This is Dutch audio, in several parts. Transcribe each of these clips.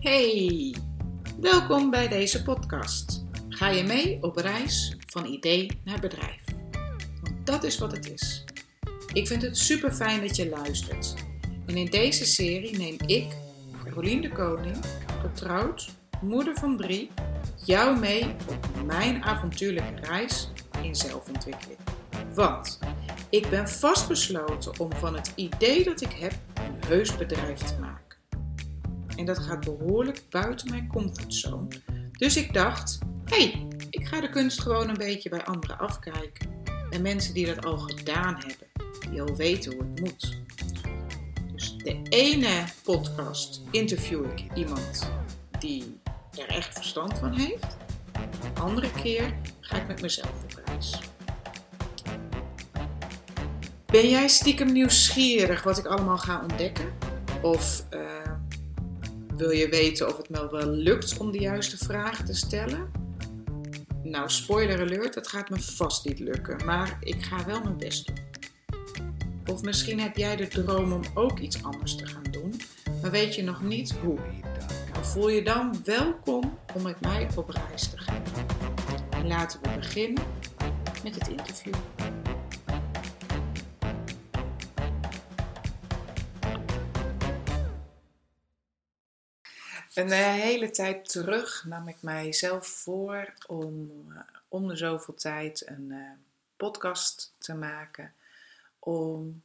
Hey, welkom bij deze podcast. Ga je mee op reis van idee naar bedrijf? Want dat is wat het is. Ik vind het super fijn dat je luistert. En in deze serie neem ik, Caroline de Koning, getrouwd, moeder van drie, jou mee op mijn avontuurlijke reis in zelfontwikkeling. Want ik ben vastbesloten om van het idee dat ik heb een heus bedrijf te maken. En dat gaat behoorlijk buiten mijn comfortzone. Dus ik dacht, hey, ik ga de kunst gewoon een beetje bij anderen afkijken. En mensen die dat al gedaan hebben, die al weten hoe het moet. Dus de ene podcast interview ik iemand die er echt verstand van heeft. De andere keer ga ik met mezelf op reis. Ben jij stiekem nieuwsgierig wat ik allemaal ga ontdekken? Of uh, wil je weten of het me wel lukt om de juiste vragen te stellen? Nou, spoiler alert, dat gaat me vast niet lukken, maar ik ga wel mijn best doen. Of misschien heb jij de droom om ook iets anders te gaan doen, maar weet je nog niet hoe. Nou, voel je dan welkom om met mij op reis te gaan. En laten we beginnen met het interview. Een eh, hele tijd terug nam ik mijzelf voor om uh, om de zoveel tijd een uh, podcast te maken. Om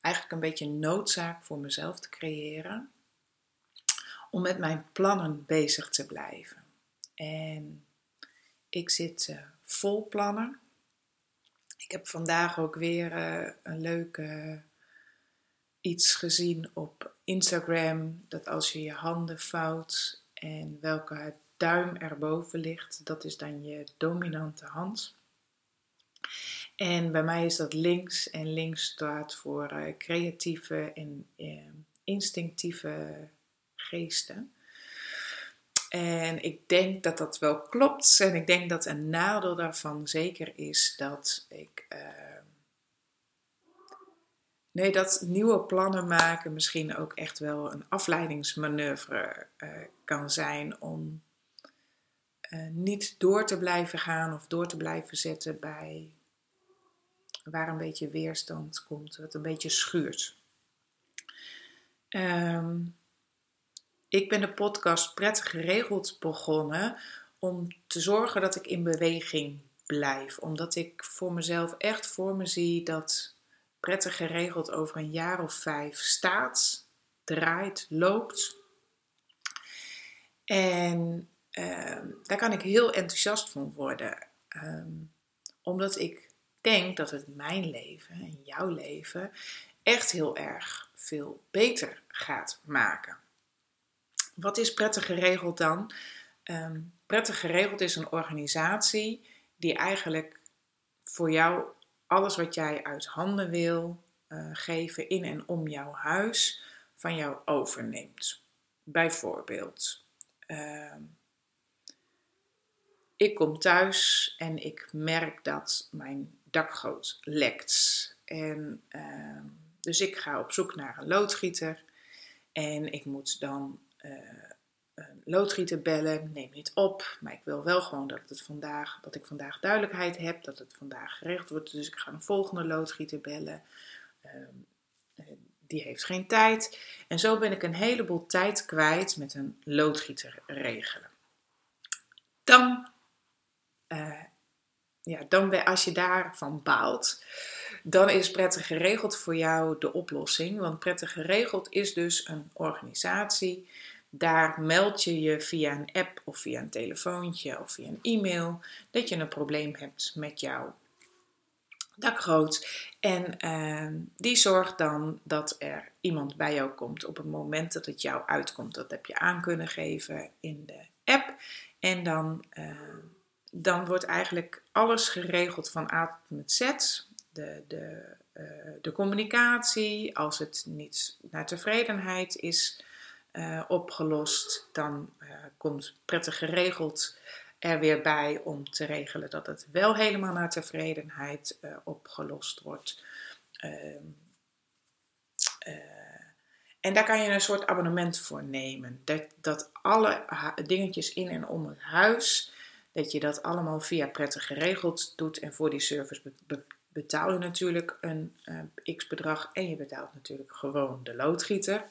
eigenlijk een beetje noodzaak voor mezelf te creëren. Om met mijn plannen bezig te blijven. En ik zit vol plannen. Ik heb vandaag ook weer een leuke iets gezien op Instagram dat als je je handen vouwt en welke duim erboven ligt, dat is dan je dominante hand. En bij mij is dat links en links staat voor uh, creatieve en uh, instinctieve geesten. En ik denk dat dat wel klopt. En ik denk dat een nadeel daarvan zeker is dat ik. Uh, Nee, dat nieuwe plannen maken misschien ook echt wel een afleidingsmanoeuvre uh, kan zijn om uh, niet door te blijven gaan of door te blijven zetten bij waar een beetje weerstand komt, wat een beetje schuurt. Um, ik ben de podcast prettig geregeld begonnen om te zorgen dat ik in beweging blijf, omdat ik voor mezelf echt voor me zie dat prettig geregeld over een jaar of vijf staat, draait, loopt. En ehm, daar kan ik heel enthousiast van worden, ehm, omdat ik denk dat het mijn leven en jouw leven echt heel erg veel beter gaat maken. Wat is prettig geregeld dan? Um, prettig geregeld is een organisatie die eigenlijk voor jou alles wat jij uit handen wil uh, geven in en om jouw huis van jou overneemt. Bijvoorbeeld, uh, ik kom thuis en ik merk dat mijn dakgoot lekt. En, uh, dus ik ga op zoek naar een loodgieter en ik moet dan eh, loodgieter bellen, neem niet op, maar ik wil wel gewoon dat, het vandaag, dat ik vandaag duidelijkheid heb, dat het vandaag geregeld wordt. Dus ik ga een volgende loodgieter bellen. Ehm, eh, die heeft geen tijd. En zo ben ik een heleboel tijd kwijt met een loodgieter regelen. Dan, uh, ja, dan als je daarvan baalt, dan is prettig geregeld voor jou de oplossing. Want prettig geregeld is dus een organisatie daar meld je je via een app of via een telefoontje of via een e-mail dat je een probleem hebt met jouw dakgoot. En uh, die zorgt dan dat er iemand bij jou komt op het moment dat het jou uitkomt. Dat heb je aan kunnen geven in de app. En dan, uh, dan wordt eigenlijk alles geregeld van A tot met Z. De, de, uh, de communicatie, als het niet naar tevredenheid is uh, opgelost, dan uh, komt prettig geregeld er weer bij om te regelen dat het wel helemaal naar tevredenheid uh, opgelost wordt. Ehm, en daar kan je een soort abonnement voor nemen. Dat, dat alle dingetjes in en om het huis, dat je dat allemaal via prettig geregeld doet. En voor die service betaal je natuurlijk een x-bedrag en je betaalt natuurlijk gewoon de loodgieter.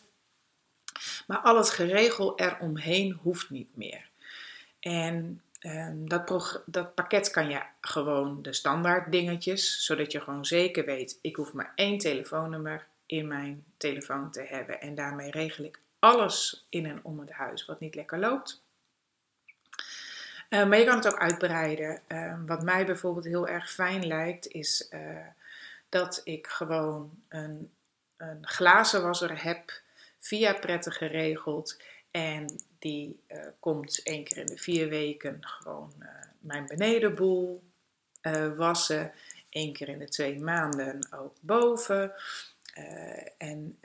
Maar al het geregel eromheen hoeft niet meer. En ehm, dat, dat, pakket kan je gewoon de standaard dingetjes, zodat je gewoon zeker weet, ik hoef maar één telefoonnummer in mijn telefoon te hebben. En daarmee regel ik alles in en om het huis wat niet lekker loopt. Uh, maar je kan het ook uitbreiden. Uh, wat mij bijvoorbeeld heel erg fijn lijkt, is uh, dat ik gewoon een, een glazenwasser heb, via prettig geregeld. En die komt één keer in de vier weken gewoon mijn benedenboel wassen. Eén keer in de twee maanden ook boven. En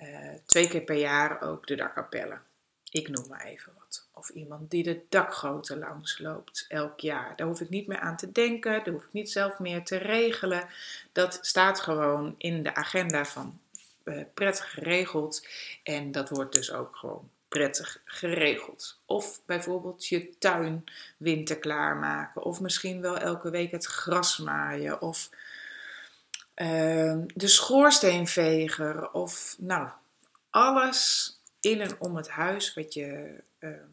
twee keer per jaar ook de dakkapellen. Ik noem maar even wat. Of iemand die de dakgoten langs loopt elk jaar. Daar hoef ik niet meer aan te denken. Daar hoef ik niet zelf meer te regelen. Dat staat gewoon in de agenda van prettig geregeld. En dat wordt dus ook gewoon prettig geregeld. Of bijvoorbeeld je tuin winterklaar maken. Of misschien wel elke week het gras maaien. Of Ehm, de schoorsteenveger of nou, alles in en om het huis wat je ehm,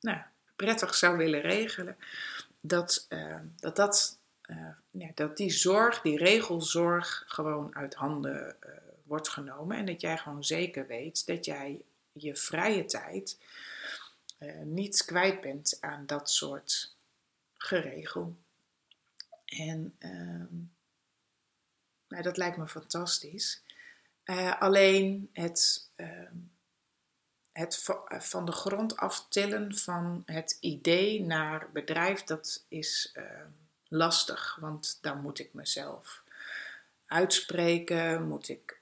nou, prettig zou willen regelen, dat, ehm, dat, dat, ja, dat die zorg, die regelzorg gewoon uit handen uh, wordt genomen en dat jij gewoon zeker weet dat jij je vrije tijd uh, niet kwijt bent aan dat soort geregel. En nou, dat lijkt me fantastisch. Uh, alleen het, uh, het van de grond aftillen van het idee naar bedrijf, dat is uh, lastig. Want dan moet ik mezelf uitspreken, moet ik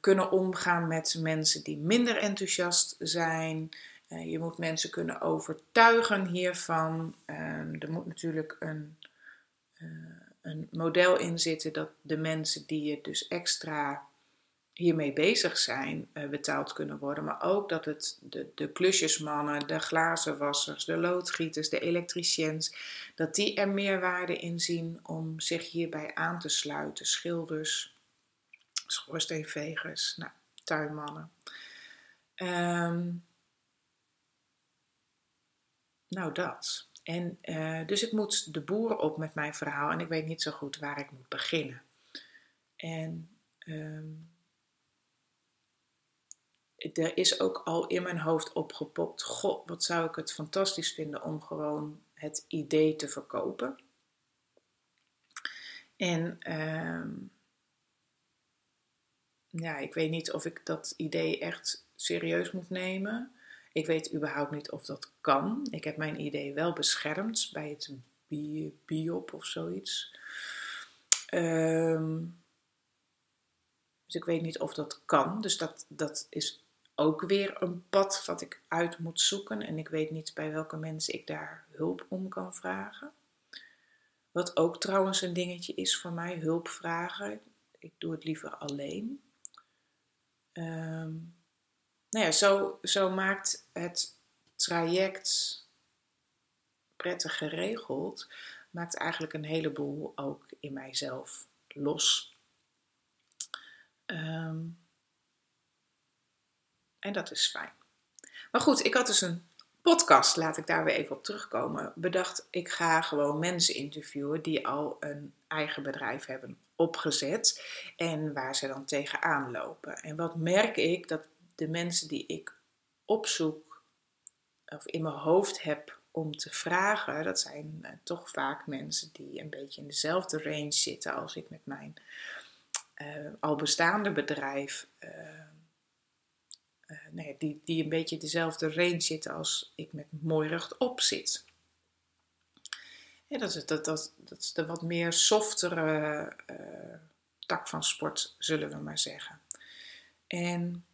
kunnen omgaan met mensen die minder enthousiast zijn. je moet mensen kunnen overtuigen hiervan. er moet natuurlijk een een model in zitten dat de mensen die je dus extra hiermee bezig zijn, uh, betaald kunnen worden. Maar ook dat het de, de klusjesmannen, de glazenwassers, de loodgieters, de elektriciëns, dat die er meer waarde in zien om zich hierbij aan te sluiten. Schilders, schoorsteenvegers, nou, tuinmannen. Um, nou, dat. En uh, dus ik moet de boer op met mijn verhaal en ik weet niet zo goed waar ik moet beginnen. En um, er is ook al in mijn hoofd opgepopt: God, wat zou ik het fantastisch vinden om gewoon het idee te verkopen. En um, ja, ik weet niet of ik dat idee echt serieus moet nemen. Ik weet überhaupt niet of dat kan. Ik heb mijn idee wel beschermd bij het biop of zoiets. Um, dus ik weet niet of dat kan. Dus dat, dat is ook weer een pad wat ik uit moet zoeken. En ik weet niet bij welke mensen ik daar hulp om kan vragen. Wat ook trouwens een dingetje is voor mij, hulp vragen. Ik doe het liever alleen. Um, nou ja, zo, zo maakt het traject prettig geregeld, maakt eigenlijk een heleboel ook in mijzelf los. Ehm, en dat is fijn. Maar goed, ik had dus een podcast, laat ik daar weer even op terugkomen. Bedacht, ik ga gewoon mensen interviewen die al een eigen bedrijf hebben opgezet en waar ze dan tegenaan lopen. En wat merk ik? Dat de mensen die ik opzoek of in mijn hoofd heb om te vragen, dat zijn uh, toch vaak mensen die een beetje in dezelfde range zitten als ik met mijn uh, al bestaande bedrijf. Uh, nee, die, die een beetje dezelfde range zitten als ik met mooi rechtop zit. Ja, dat, is, dat, dat, dat is de wat meer softere tak van sport, zullen we maar zeggen. En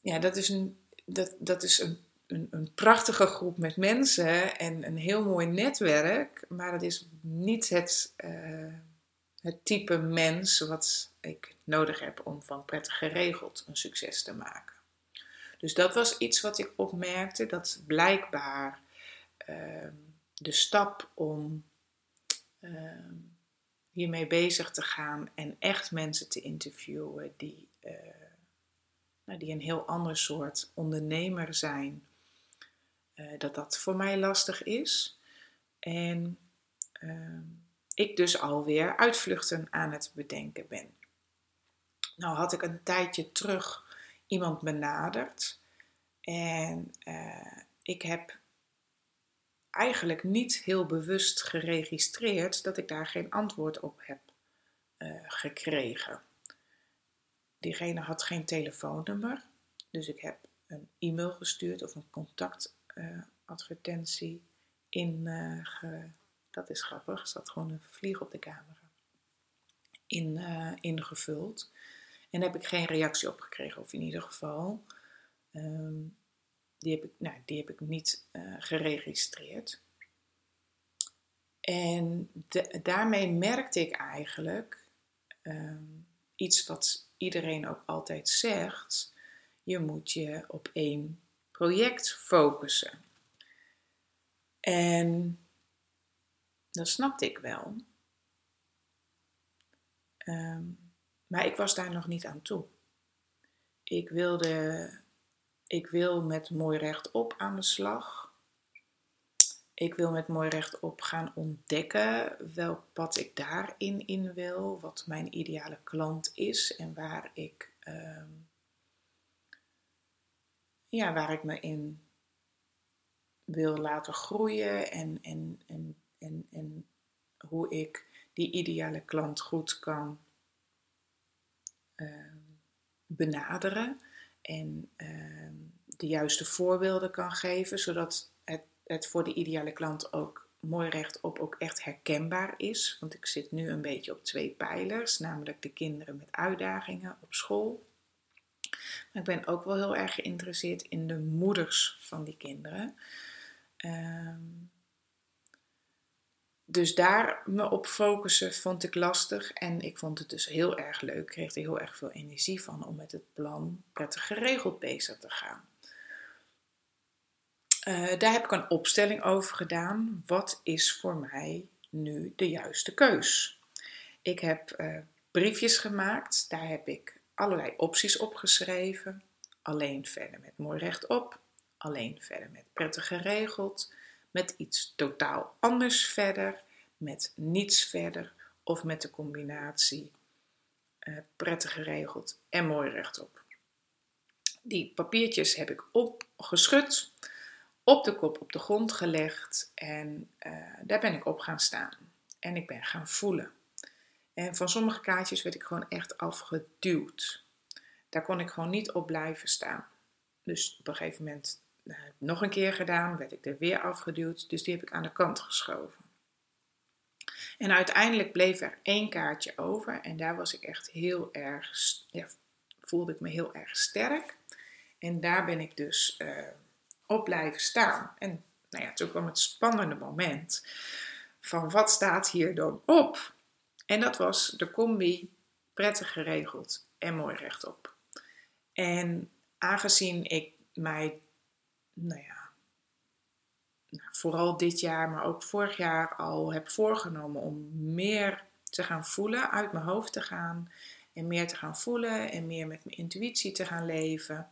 ja, dat is een, dat, dat is een, een, een, prachtige groep met mensen en een heel mooi netwerk, maar dat is niet het, uh, het type mens wat ik nodig heb om van prettig geregeld een succes te maken. Dus dat was iets wat ik opmerkte, dat blijkbaar ehm, de stap om ehm, hiermee bezig te gaan en echt mensen te interviewen die, uh, nou, die een heel ander soort ondernemer zijn, uh, dat dat voor mij lastig is. En uh, ik dus alweer uitvluchten aan het bedenken ben. Nou had ik een tijdje terug iemand benaderd en uh, ik heb eigenlijk niet heel bewust geregistreerd dat ik daar geen antwoord op heb uh, gekregen. Diegene had geen telefoonnummer, dus ik heb een e-mail gestuurd of een contactadvertentie uh. Dat is grappig, er zat gewoon een vlieg op de camera. In, uh, ingevuld. En daar heb ik geen reactie op gekregen, of in ieder geval. Um, die heb ik, nou, die heb ik niet uh, geregistreerd. En daarmee merkte ik eigenlijk um, iets wat iedereen ook altijd zegt: je moet je op één project focussen. En dat snapte ik wel. Um, maar ik was daar nog niet aan toe. Ik wilde ik wil met mooi rechtop aan de slag. Ik wil met mooi rechtop gaan ontdekken welk pad ik daarin in wil, wat mijn ideale klant is en waar ik, uh, ja, waar ik me in wil laten groeien en, en, en, en, en hoe ik die ideale klant goed kan uh, benaderen en ehm, de juiste voorbeelden kan geven, zodat het, het voor de ideale klant ook mooi rechtop ook echt herkenbaar is. Want ik zit nu een beetje op twee pijlers, namelijk de kinderen met uitdagingen op school. Maar ik ben ook wel heel erg geïnteresseerd in de moeders van die kinderen. Um, dus daar me op focussen vond ik lastig. En ik vond het dus heel erg leuk. Ik kreeg er heel erg veel energie van om met het plan prettig geregeld bezig te gaan. Uh, daar heb ik een opstelling over gedaan. Wat is voor mij nu de juiste keus? Ik heb uh, briefjes gemaakt. Daar heb ik allerlei opties opgeschreven. Alleen verder met mooi rechtop. Alleen verder met prettig geregeld met iets totaal anders verder, met niets verder of met de combinatie uh, prettig geregeld en mooi rechtop. Die papiertjes heb ik opgeschud, op de kop op de grond gelegd en uh, daar ben ik op gaan staan. En ik ben gaan voelen. En van sommige kaartjes werd ik gewoon echt afgeduwd. Daar kon ik gewoon niet op blijven staan. Dus op een gegeven moment uh, nog een keer gedaan, werd ik er weer afgeduwd, dus die heb ik aan de kant geschoven. En uiteindelijk bleef er één kaartje over en daar was ik echt heel erg, ja, voelde ik me heel erg sterk. En daar ben ik dus uh, op blijven staan. En nou ja, toen kwam het spannende moment van wat staat hier dan op? En dat was de combi prettig geregeld en mooi rechtop. En aangezien ik mij nou ja, nou, vooral dit jaar, maar ook vorig jaar al heb voorgenomen om meer te gaan voelen, uit mijn hoofd te gaan en meer te gaan voelen en meer met mijn intuïtie te gaan leven.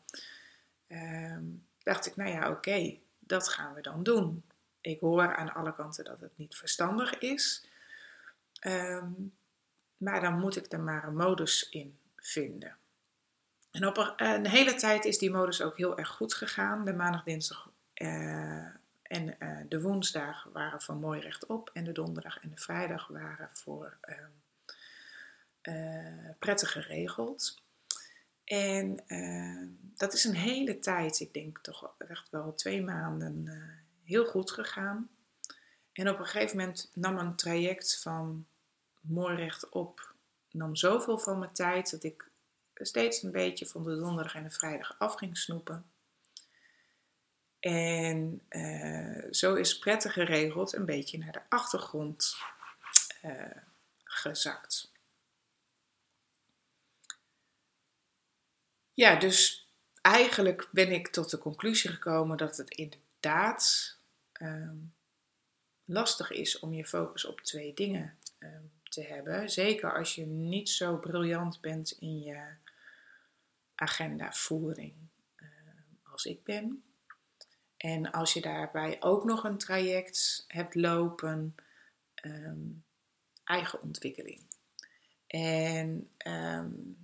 Ehm, dacht ik, nou ja, oké, dat gaan we dan doen. Ik hoor aan alle kanten dat het niet verstandig is. Ehm, maar dan moet ik er maar een modus in vinden. En op een hele tijd is die modus ook heel erg goed gegaan. De maandag, dinsdag uh, en uh, de woensdag waren voor mooi rechtop. En de donderdag en de vrijdag waren voor uh, prettig geregeld. En dat is een hele tijd, ik denk toch echt wel twee maanden, heel goed gegaan. En op een gegeven moment nam een traject van mooi rechtop, nam zoveel van mijn tijd dat ik steeds een beetje van de donderdag en de vrijdag af ging snoepen. En uh, zo is prettig geregeld een beetje naar de achtergrond uh, gezakt. Ja, dus eigenlijk ben ik tot de conclusie gekomen dat het inderdaad ehm, lastig is om je focus op twee dingen um, te hebben. Zeker als je niet zo briljant bent in je agendavoering uh, als ik ben. En als je daarbij ook nog een traject hebt lopen, um, eigen ontwikkeling. En um,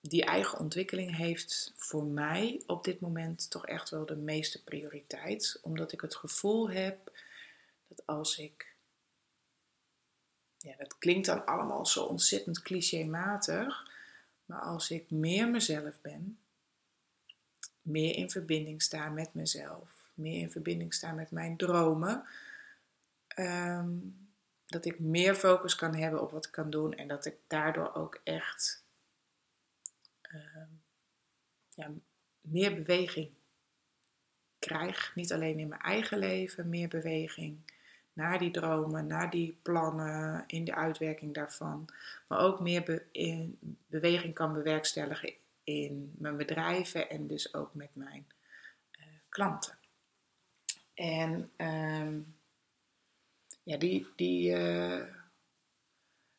die eigen ontwikkeling heeft voor mij op dit moment toch echt wel de meeste prioriteit. Omdat ik het gevoel heb dat als ik. Ja, dat klinkt dan allemaal zo ontzettend clichématig. Maar als ik meer mezelf ben, meer in verbinding sta met mezelf, meer in verbinding sta met mijn dromen, ehm, dat ik meer focus kan hebben op wat ik kan doen en dat ik daardoor ook echt ehm, ja, meer beweging krijg. Niet alleen in mijn eigen leven, meer beweging naar die dromen, naar die plannen, in de uitwerking daarvan. Maar ook meer in beweging kan bewerkstelligen in mijn bedrijven en dus ook met mijn uh, klanten. En um, ja, die, die, uh,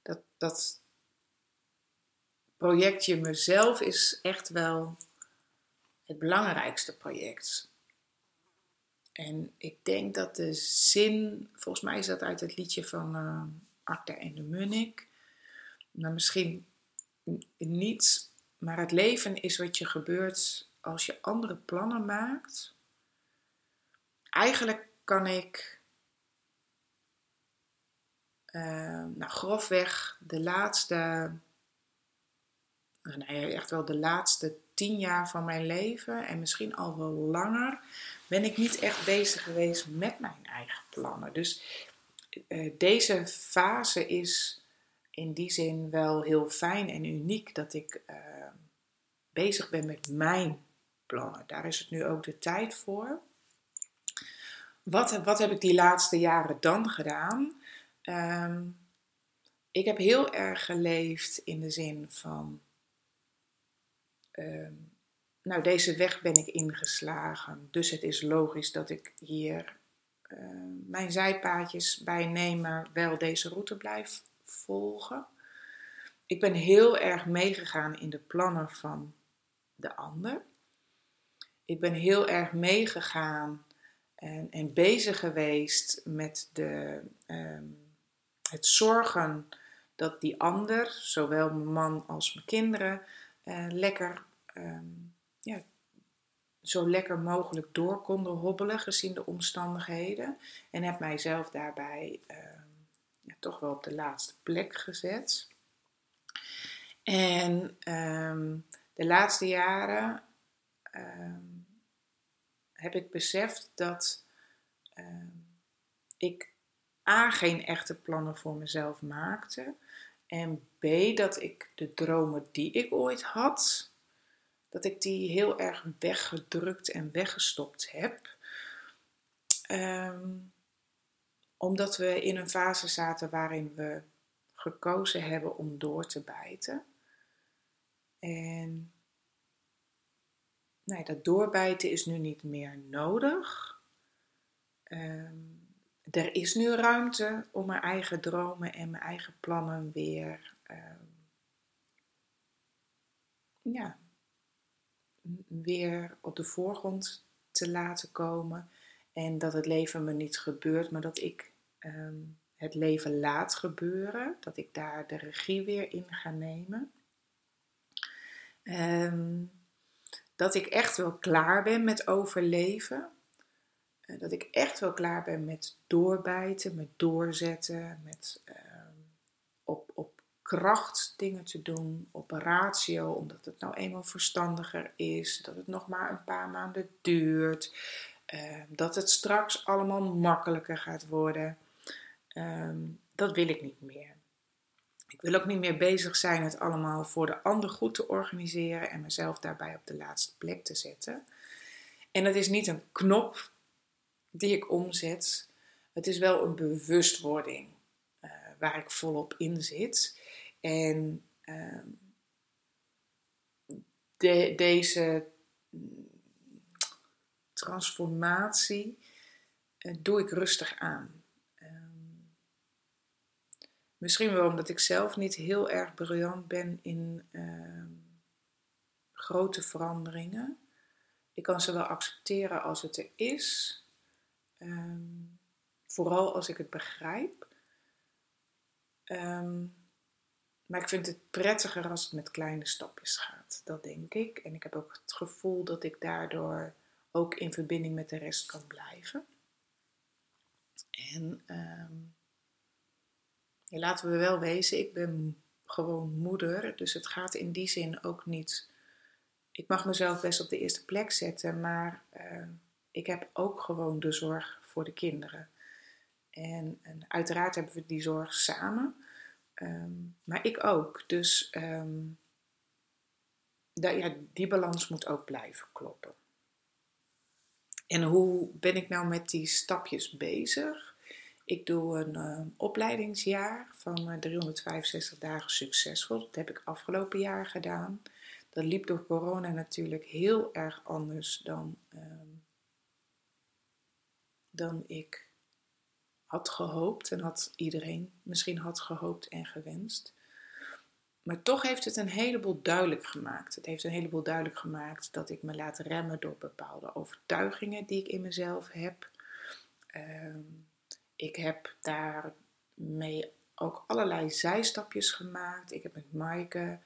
dat, dat projectje mezelf is echt wel het belangrijkste project. En ik denk dat de zin, volgens mij is dat uit het liedje van uh, en de Munnik, maar misschien niet, maar het leven is wat je gebeurt als je andere plannen maakt. Eigenlijk kan ik uh, nou, grofweg de laatste, nou echt wel de laatste tien jaar van mijn leven en misschien al wel langer, ben ik niet echt bezig geweest met mijn eigen plannen. Dus uh, deze fase is in die zin wel heel fijn en uniek dat ik uh, bezig ben met mijn plannen. Daar is het nu ook de tijd voor. Wat, wat heb ik die laatste jaren dan gedaan? Um, ik heb heel erg geleefd in de zin van, um, nou deze weg ben ik ingeslagen, dus het is logisch dat ik hier uh, mijn zijpaadjes bij nemen, wel deze route blijf volgen. Ik ben heel erg meegegaan in de plannen van de ander. Ik ben heel erg meegegaan en, en bezig geweest met de, um, het zorgen dat die ander, zowel mijn man als mijn kinderen, uh, lekker, um, ja, zo lekker mogelijk door konden hobbelen gezien de omstandigheden. En heb mijzelf daarbij uh, ja, toch wel op de laatste plek gezet. En um, de laatste jaren heb ik beseft dat ik A, geen echte plannen voor mezelf maakte. En B, dat ik de dromen die ik ooit had, dat ik die heel erg weggedrukt en weggestopt heb. Um, omdat we in een fase zaten waarin we gekozen hebben om door te bijten. En nee, dat doorbijten is nu niet meer nodig. Um, er is nu ruimte om mijn eigen dromen en mijn eigen plannen weer, uh, ja, weer op de voorgrond te laten komen. En dat het leven me niet gebeurt, maar dat ik um, het leven laat gebeuren. Dat ik daar de regie weer in ga nemen. Um, dat ik echt wel klaar ben met overleven. Eh, dat ik echt wel klaar ben met doorbijten, met doorzetten, met uh, op, op kracht dingen te doen, op ratio, omdat het nou eenmaal verstandiger is, dat het nog maar een paar maanden duurt, uh, dat het straks allemaal makkelijker gaat worden. Um, dat wil ik niet meer. Ik wil ook niet meer bezig zijn het allemaal voor de ander goed te organiseren en mezelf daarbij op de laatste plek te zetten. En het is niet een knop die ik omzet. Het is wel een bewustwording. Uh, waar ik volop in zit. En ehm, de, deze transformatie uh, doe ik rustig aan. Ehm, misschien wel omdat ik zelf niet heel erg briljant ben in ehm, grote veranderingen. Ik kan ze wel accepteren als het er is. Vooral als ik het begrijp. Um, maar ik vind het prettiger als het met kleine stapjes gaat. Dat denk ik. En ik heb ook het gevoel dat ik daardoor ook in verbinding met de rest kan blijven. En ja, laten we wel wezen, ik ben gewoon moeder. Dus het gaat in die zin ook niet. Ik mag mezelf best op de eerste plek zetten, maar ik heb ook gewoon de zorg voor de kinderen. En, uiteraard hebben we die zorg samen. Ehm, maar ik ook. Dus um, ja, die balans moet ook blijven kloppen. En hoe ben ik nou met die stapjes bezig? Ik doe een uh, opleidingsjaar van uh, 365 dagen succesvol. Dat heb ik afgelopen jaar gedaan. Dat liep door corona natuurlijk heel erg anders dan, dan ik had gehoopt en had iedereen misschien had gehoopt en gewenst. Maar toch heeft het een heleboel duidelijk gemaakt. Het heeft een heleboel duidelijk gemaakt dat ik me laat remmen door bepaalde overtuigingen die ik in mezelf heb. Ehm, ik heb daarmee ook allerlei zijstapjes gemaakt. Ik heb met Maaike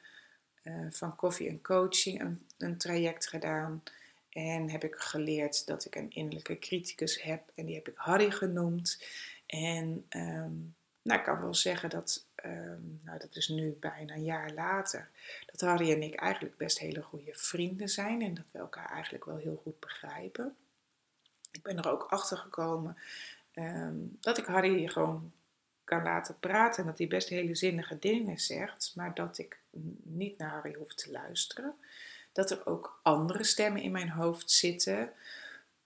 uh, van Koffie en Coaching een, een traject gedaan. En heb ik geleerd dat ik een innerlijke criticus heb. En die heb ik Harry genoemd. En um, nou, ik kan wel zeggen dat, um, nou, dat is nu bijna een jaar later, dat Harry en ik eigenlijk best hele goede vrienden zijn en dat we elkaar eigenlijk wel heel goed begrijpen. Ik ben er ook achter gekomen um, dat ik Harry gewoon kan laten praten en dat hij best hele zinnige dingen zegt, maar dat ik niet naar Harry hoef te luisteren. Dat er ook andere stemmen in mijn hoofd zitten.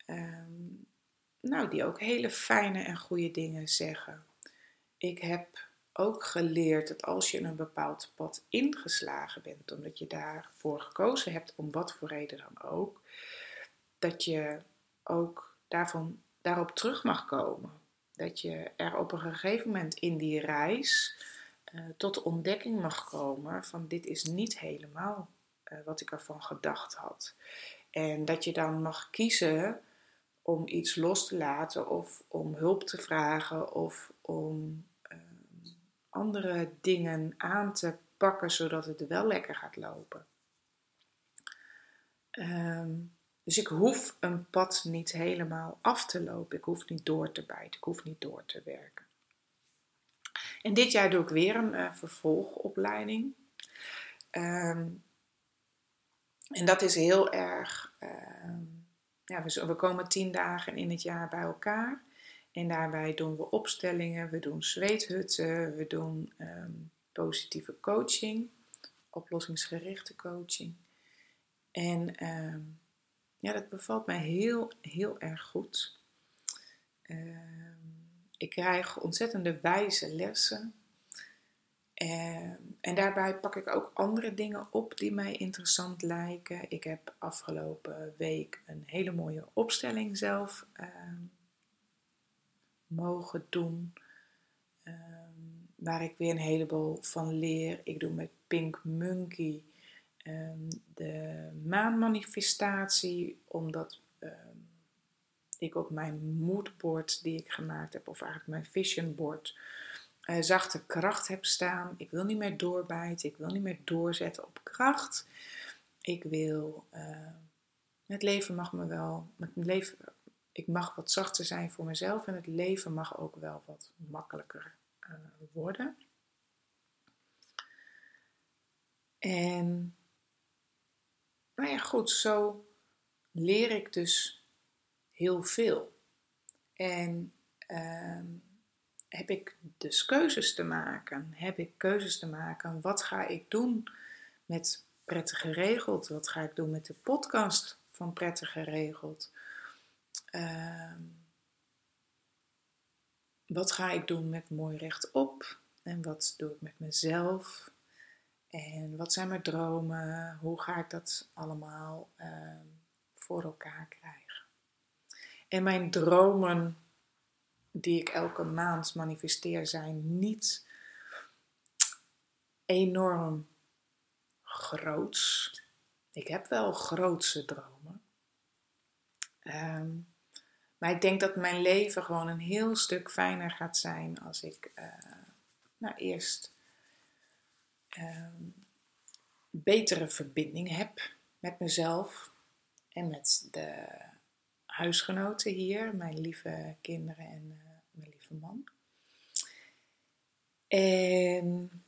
Um, nou, die ook hele fijne en goede dingen zeggen. Ik heb ook geleerd dat als je een bepaald pad ingeslagen bent, omdat je daarvoor gekozen hebt, om wat voor reden dan ook, dat je ook daarvan, daarop terug mag komen. Dat je er op een gegeven moment in die reis uh, tot de ontdekking mag komen van dit is niet helemaal wat ik ervan gedacht had. En dat je dan mag kiezen om iets los te laten of om hulp te vragen of om uh, andere dingen aan te pakken zodat het wel lekker gaat lopen. Um, dus ik hoef een pad niet helemaal af te lopen. Ik hoef niet door te bijten. Ik hoef niet door te werken. En dit jaar doe ik weer een uh, vervolgopleiding. Um, en dat is heel erg. Uh, ja, we, komen tien dagen in het jaar bij elkaar. En daarbij doen we opstellingen, we doen zweethutten, we doen ehm, positieve coaching, oplossingsgerichte coaching. En ehm, ja, dat bevalt mij heel, heel erg goed. Ehm, ik krijg ontzettende wijze lessen. Ehm, en daarbij pak ik ook andere dingen op die mij interessant lijken. Ik heb afgelopen week een hele mooie opstelling zelf ehm, mogen doen. Ehm, waar ik weer een heleboel van leer. Ik doe met Pink Monkey de maanmanifestatie, omdat ik op mijn moodboard die ik gemaakt heb, of eigenlijk mijn vision board uh, zachte kracht heb staan. Ik wil niet meer doorbijten. Ik wil niet meer doorzetten op kracht. Ik wil. Uh, het leven mag me wel. Het leven, ik mag wat zachter zijn voor mezelf. En het leven mag ook wel wat makkelijker uh, worden. En. Nou ja, goed. Zo leer ik dus heel veel. En. Uh, heb ik dus keuzes te maken? Heb ik keuzes te maken? Wat ga ik doen met Prettig Geregeld? Wat ga ik doen met de podcast van Prettig Geregeld? Uh, wat ga ik doen met Mooi Rechtop? En wat doe ik met mezelf? En wat zijn mijn dromen? Hoe ga ik dat allemaal ehm, voor elkaar krijgen? En mijn dromen die ik elke maand manifesteer zijn niet enorm groots. Ik heb wel grootse dromen. Ehm, maar ik denk dat mijn leven gewoon een heel stuk fijner gaat zijn als ik uh, nou, eerst um, betere verbinding heb met mezelf en met de huisgenoten hier, mijn lieve kinderen en uh, mijn lieve man. En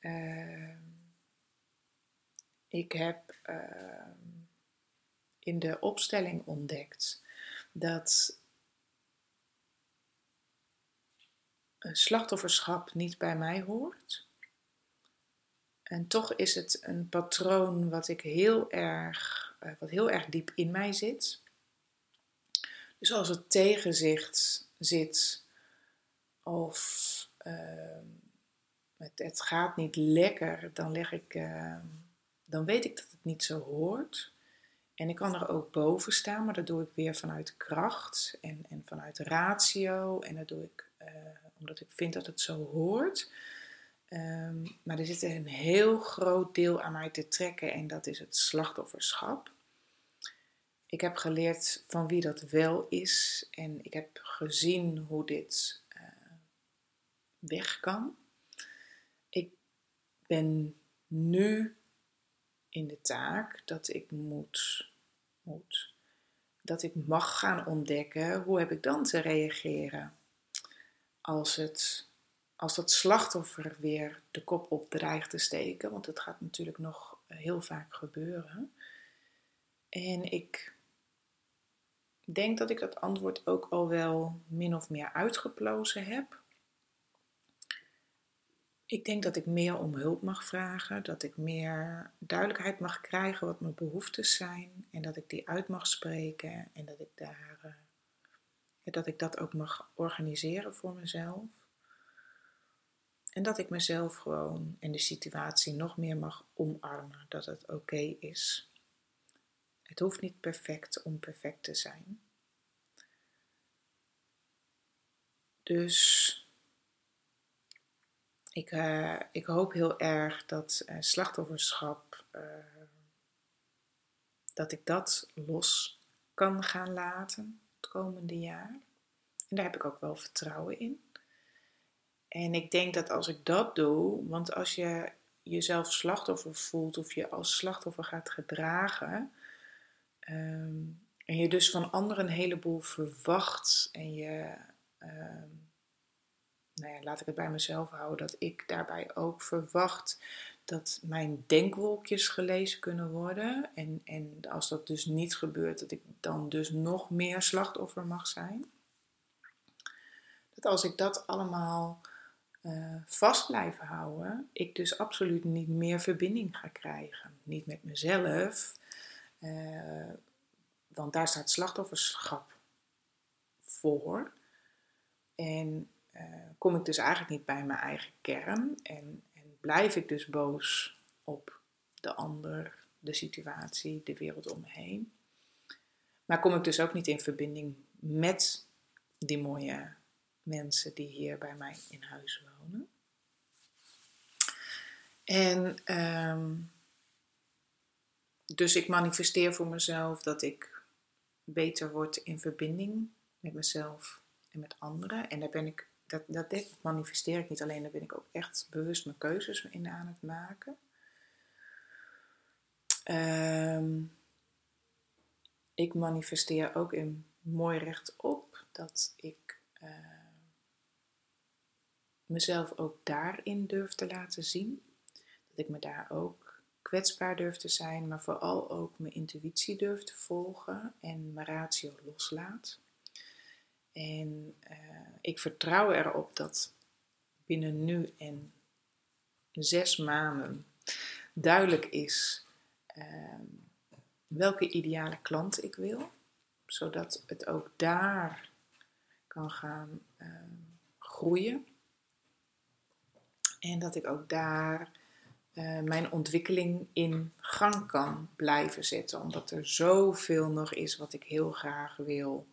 uh, ik heb uh, in de opstelling ontdekt dat een slachtofferschap niet bij mij hoort. En toch is het een patroon wat ik heel erg, uh, wat heel erg diep in mij zit. Dus als het tegenzicht zit of uh, het, gaat niet lekker, dan leg ik, uh, dan weet ik dat het niet zo hoort. En ik kan er ook boven staan, maar dat doe ik weer vanuit kracht en, en vanuit ratio. En dat doe ik uh, omdat ik vind dat het zo hoort. Um, maar er zit een heel groot deel aan mij te trekken en dat is het slachtofferschap. Ik heb geleerd van wie dat wel is en ik heb gezien hoe dit uh, weg kan. Ik ben nu in de taak dat ik moet, moet, dat ik mag gaan ontdekken hoe heb ik dan te reageren als het als dat slachtoffer weer de kop op dreigt te steken, want dat gaat natuurlijk nog heel vaak gebeuren. En ik denk dat ik dat antwoord ook al wel min of meer uitgeplozen heb. Ik denk dat ik meer om hulp mag vragen, dat ik meer duidelijkheid mag krijgen wat mijn behoeftes zijn en dat ik die uit mag spreken en dat ik daar uh, dat ik dat ook mag organiseren voor mezelf. En dat ik mezelf gewoon en de situatie nog meer mag omarmen. Dat het oké is. Het hoeft niet perfect om perfect te zijn. Dus ik, uh, ik hoop heel erg dat uh, slachtofferschap, uh, dat ik dat los kan gaan laten het komende jaar. En daar heb ik ook wel vertrouwen in. En ik denk dat als ik dat doe, want als je jezelf slachtoffer voelt of je als slachtoffer gaat gedragen, um, en je dus van anderen een heleboel verwacht en je, um, nou ja, laat ik het bij mezelf houden, dat ik daarbij ook verwacht dat mijn denkwolkjes gelezen kunnen worden. En, en als dat dus niet gebeurt, dat ik dan dus nog meer slachtoffer mag zijn. Dat als ik dat allemaal uh, vast blijven houden, ik dus absoluut niet meer verbinding ga krijgen. Niet met mezelf, uh, want daar staat slachtofferschap voor. En uh, kom ik dus eigenlijk niet bij mijn eigen kern en, en blijf ik dus boos op de ander, de situatie, de wereld om me heen. Maar kom ik dus ook niet in verbinding met die mooie mensen die hier bij mij in huis wonen. En um, dus ik manifesteer voor mezelf dat ik beter word in verbinding met mezelf en met anderen. En daar ben ik, dat, dat manifesteer ik niet alleen, daar ben ik ook echt bewust mijn keuzes in aan het maken. Um, ik manifesteer ook in mooi rechtop dat ik uh, mezelf ook daarin durf te laten zien. Dat ik me daar ook kwetsbaar durf te zijn, maar vooral ook mijn intuïtie durf te volgen en mijn ratio loslaat. En uh, ik vertrouw erop dat binnen nu en zes maanden duidelijk is uh, welke ideale klant ik wil, zodat het ook daar kan gaan uh, groeien En dat ik ook daar uh, mijn ontwikkeling in gang kan blijven zetten. Omdat er zoveel nog is wat ik heel graag wil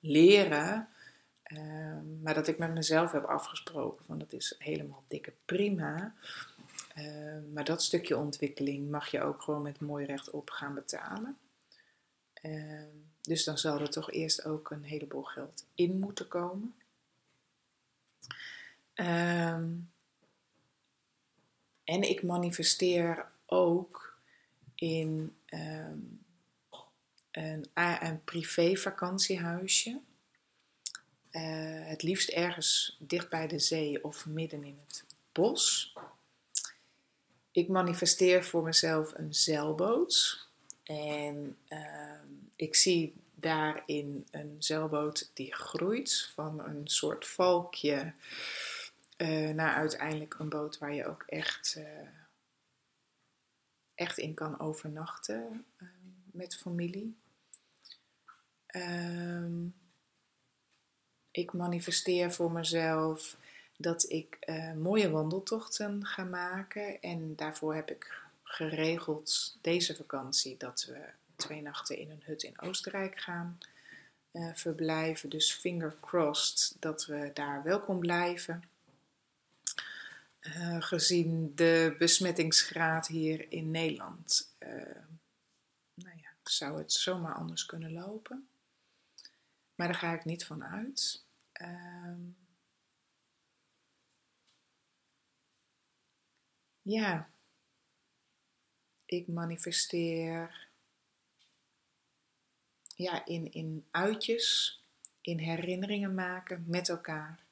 leren. Uh, maar dat ik met mezelf heb afgesproken van dat is helemaal dikke prima. Uh, maar dat stukje ontwikkeling mag je ook gewoon met mooi rechtop gaan betalen. dus dan zal er toch eerst ook een heleboel geld in moeten komen. En ik manifesteer ook in um, een, een privé vakantiehuisje. Uh, het liefst ergens dicht bij de zee of midden in het bos. Ik manifesteer voor mezelf een zeilboot. En uh, ik zie daarin een zeilboot die groeit van een soort valkje uh, naar uiteindelijk een boot waar je ook echt, uh, echt in kan overnachten uh, met familie. Um, ik manifesteer voor mezelf dat ik mooie wandeltochten ga maken. En daarvoor heb ik geregeld deze vakantie dat we twee nachten in een hut in Oostenrijk gaan verblijven. Dus finger crossed dat we daar welkom blijven. Eh, gezien de besmettingsgraad hier in Nederland. Uh, nou ja, zou het zomaar anders kunnen lopen. Maar daar ga ik niet van uit. Uh, ja, ik manifesteer ja, in, in uitjes, in herinneringen maken met elkaar.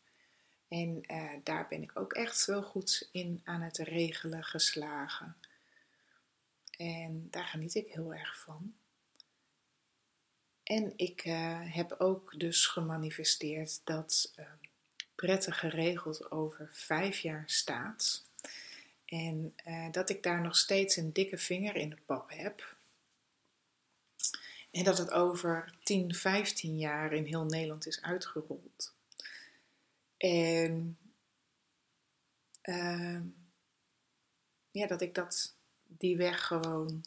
En uh, daar ben ik ook echt wel goed in aan het regelen geslagen. En daar geniet ik heel erg van. En ik uh, heb ook dus gemanifesteerd dat uh, prettig geregeld over vijf jaar staat. En dat ik daar nog steeds een dikke vinger in de pap heb. En dat het over 10, 15 jaar in heel Nederland is uitgerold. En uh, ja, dat ik dat, die weg gewoon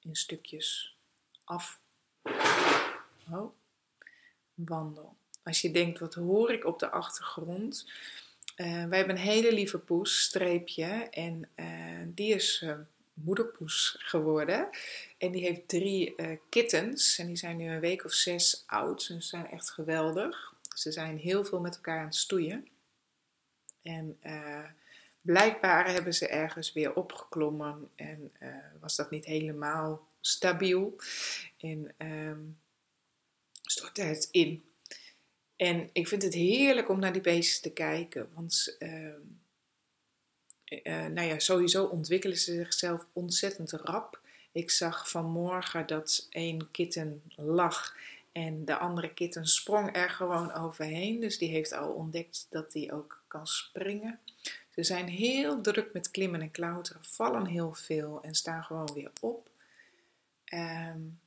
in stukjes af oh, wandel. Als je denkt, wat hoor ik op de achtergrond? Uh, wij hebben een hele lieve poes, streepje, en uh, die is uh, moederpoes geworden. En die heeft drie kittens, en die zijn nu een week of zes oud. Ze zijn echt geweldig. Ze zijn heel veel met elkaar aan het stoeien. En uh, blijkbaar hebben ze ergens weer opgeklommen en uh, was dat niet helemaal stabiel. En uh, stortte het in. En ik vind het heerlijk om naar die beestjes te kijken. Want uh, nou ja, sowieso ontwikkelen ze zichzelf ontzettend rap. Ik zag vanmorgen dat één kitten lag en de andere kitten sprong er gewoon overheen. Dus die heeft al ontdekt dat die ook kan springen. Ze zijn heel druk met klimmen en klauteren, vallen heel veel en staan gewoon weer op. Um,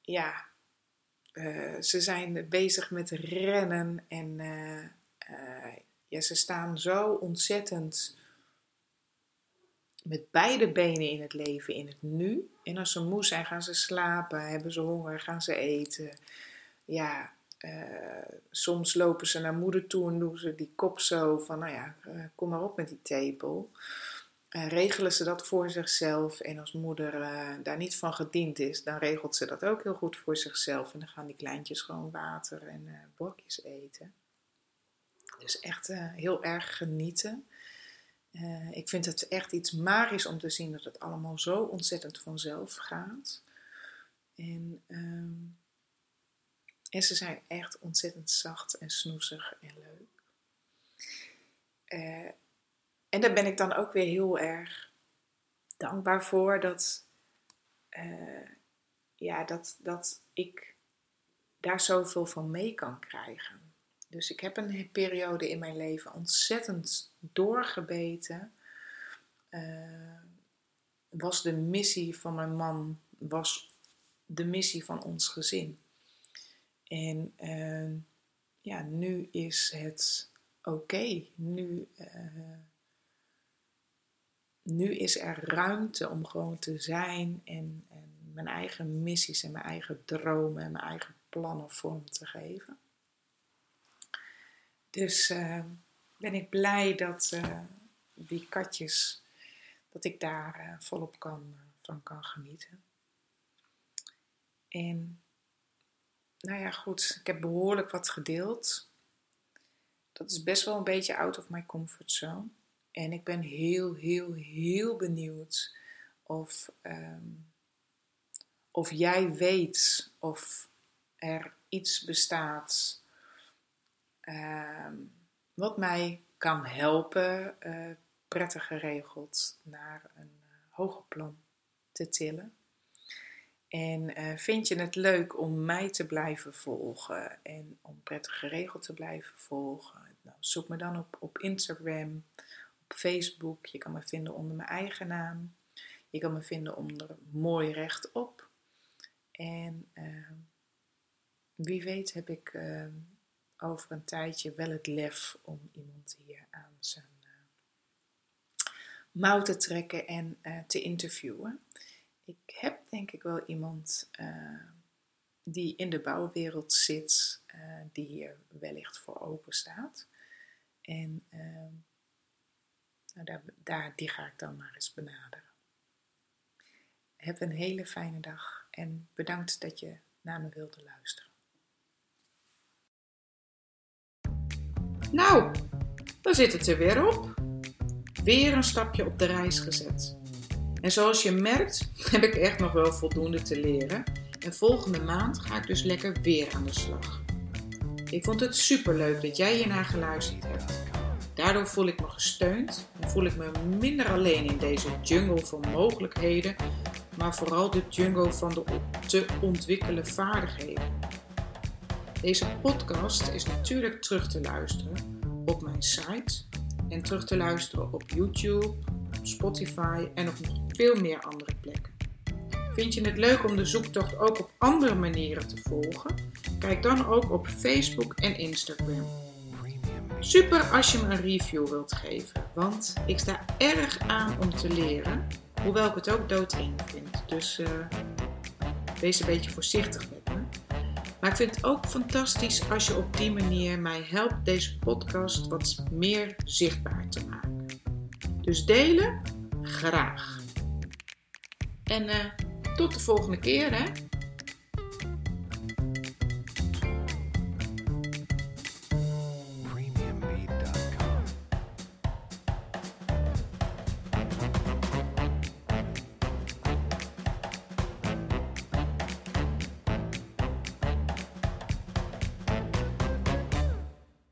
ja, uh, ze zijn bezig met rennen en uh, uh, ja, ze staan zo ontzettend met beide benen in het leven, in het nu. En als ze moe zijn, gaan ze slapen. Hebben ze honger, gaan ze eten. Ja, uh, soms lopen ze naar moeder toe en doen ze die kop zo van, nou ja, uh, kom maar op met die tepel. Uh, regelen ze dat voor zichzelf. En als moeder daar niet van gediend is, dan regelt ze dat ook heel goed voor zichzelf. En dan gaan die kleintjes gewoon water en brokjes eten. Dus echt heel erg genieten. Uh, ik vind het echt iets magisch om te zien dat het allemaal zo ontzettend vanzelf gaat. En, um, en ze zijn echt ontzettend zacht en snoezig en leuk. Uh, en daar ben ik dan ook weer heel erg dankbaar voor dat, uh, ja, dat, dat ik daar zoveel van mee kan krijgen. Dus ik heb een periode in mijn leven ontzettend doorgebeten. Uh, was de missie van mijn man, was de missie van ons gezin. En uh, ja, nu is het oké, nu, uh, nu is er ruimte om gewoon te zijn en, en mijn eigen missies en mijn eigen dromen en mijn eigen plannen vorm te geven. Dus uh, ben ik blij dat uh, die katjes, dat ik daar uh, volop kan, van kan genieten. En nou ja, goed, ik heb behoorlijk wat gedeeld. Dat is best wel een beetje out of my comfort zone. En ik ben heel, heel, heel benieuwd of, um, of jij weet of er iets bestaat um, wat mij kan helpen, uh, prettig geregeld, naar een uh, hoger plan te tillen. En uh, vind je het leuk om mij te blijven volgen en om prettig geregeld te blijven volgen? Nou, zoek me dan op, op Instagram, op Facebook. Je kan me vinden onder mijn eigen naam. Je kan me vinden onder Mooi Rechtop. En uh, wie weet heb ik uh, over een tijdje wel het lef om iemand hier aan zijn mouw te trekken en te interviewen ik heb denk ik wel iemand uh, die in de bouwwereld zit, die hier wellicht voor open staat. En uh, nou, daar, daar, die ga ik dan maar eens benaderen. Heb een hele fijne dag en bedankt dat je naar me wilde luisteren. Nou, dan zit het er weer op. Weer een stapje op de reis gezet. En zoals je merkt, heb ik echt nog wel voldoende te leren. En volgende maand ga ik dus lekker weer aan de slag. Ik vond het superleuk dat jij hiernaar geluisterd hebt. Daardoor voel ik me gesteund en voel ik me minder alleen in deze jungle van mogelijkheden, maar vooral de jungle van de te ontwikkelen vaardigheden. Deze podcast is natuurlijk terug te luisteren op mijn site en terug te luisteren op YouTube, Spotify en op nog veel meer andere plekken. Vind je het leuk om de zoektocht ook op andere manieren te volgen? Kijk dan ook op Facebook en Instagram. Super als je me een review wilt geven, want ik sta erg aan om te leren, hoewel ik het ook doodeng vind. Dus uh, wees een beetje voorzichtig met me. Maar ik vind het ook fantastisch als je op die manier mij helpt deze podcast wat meer zichtbaar te maken. Dus delen? Graag. En uh, tot de volgende keer hè.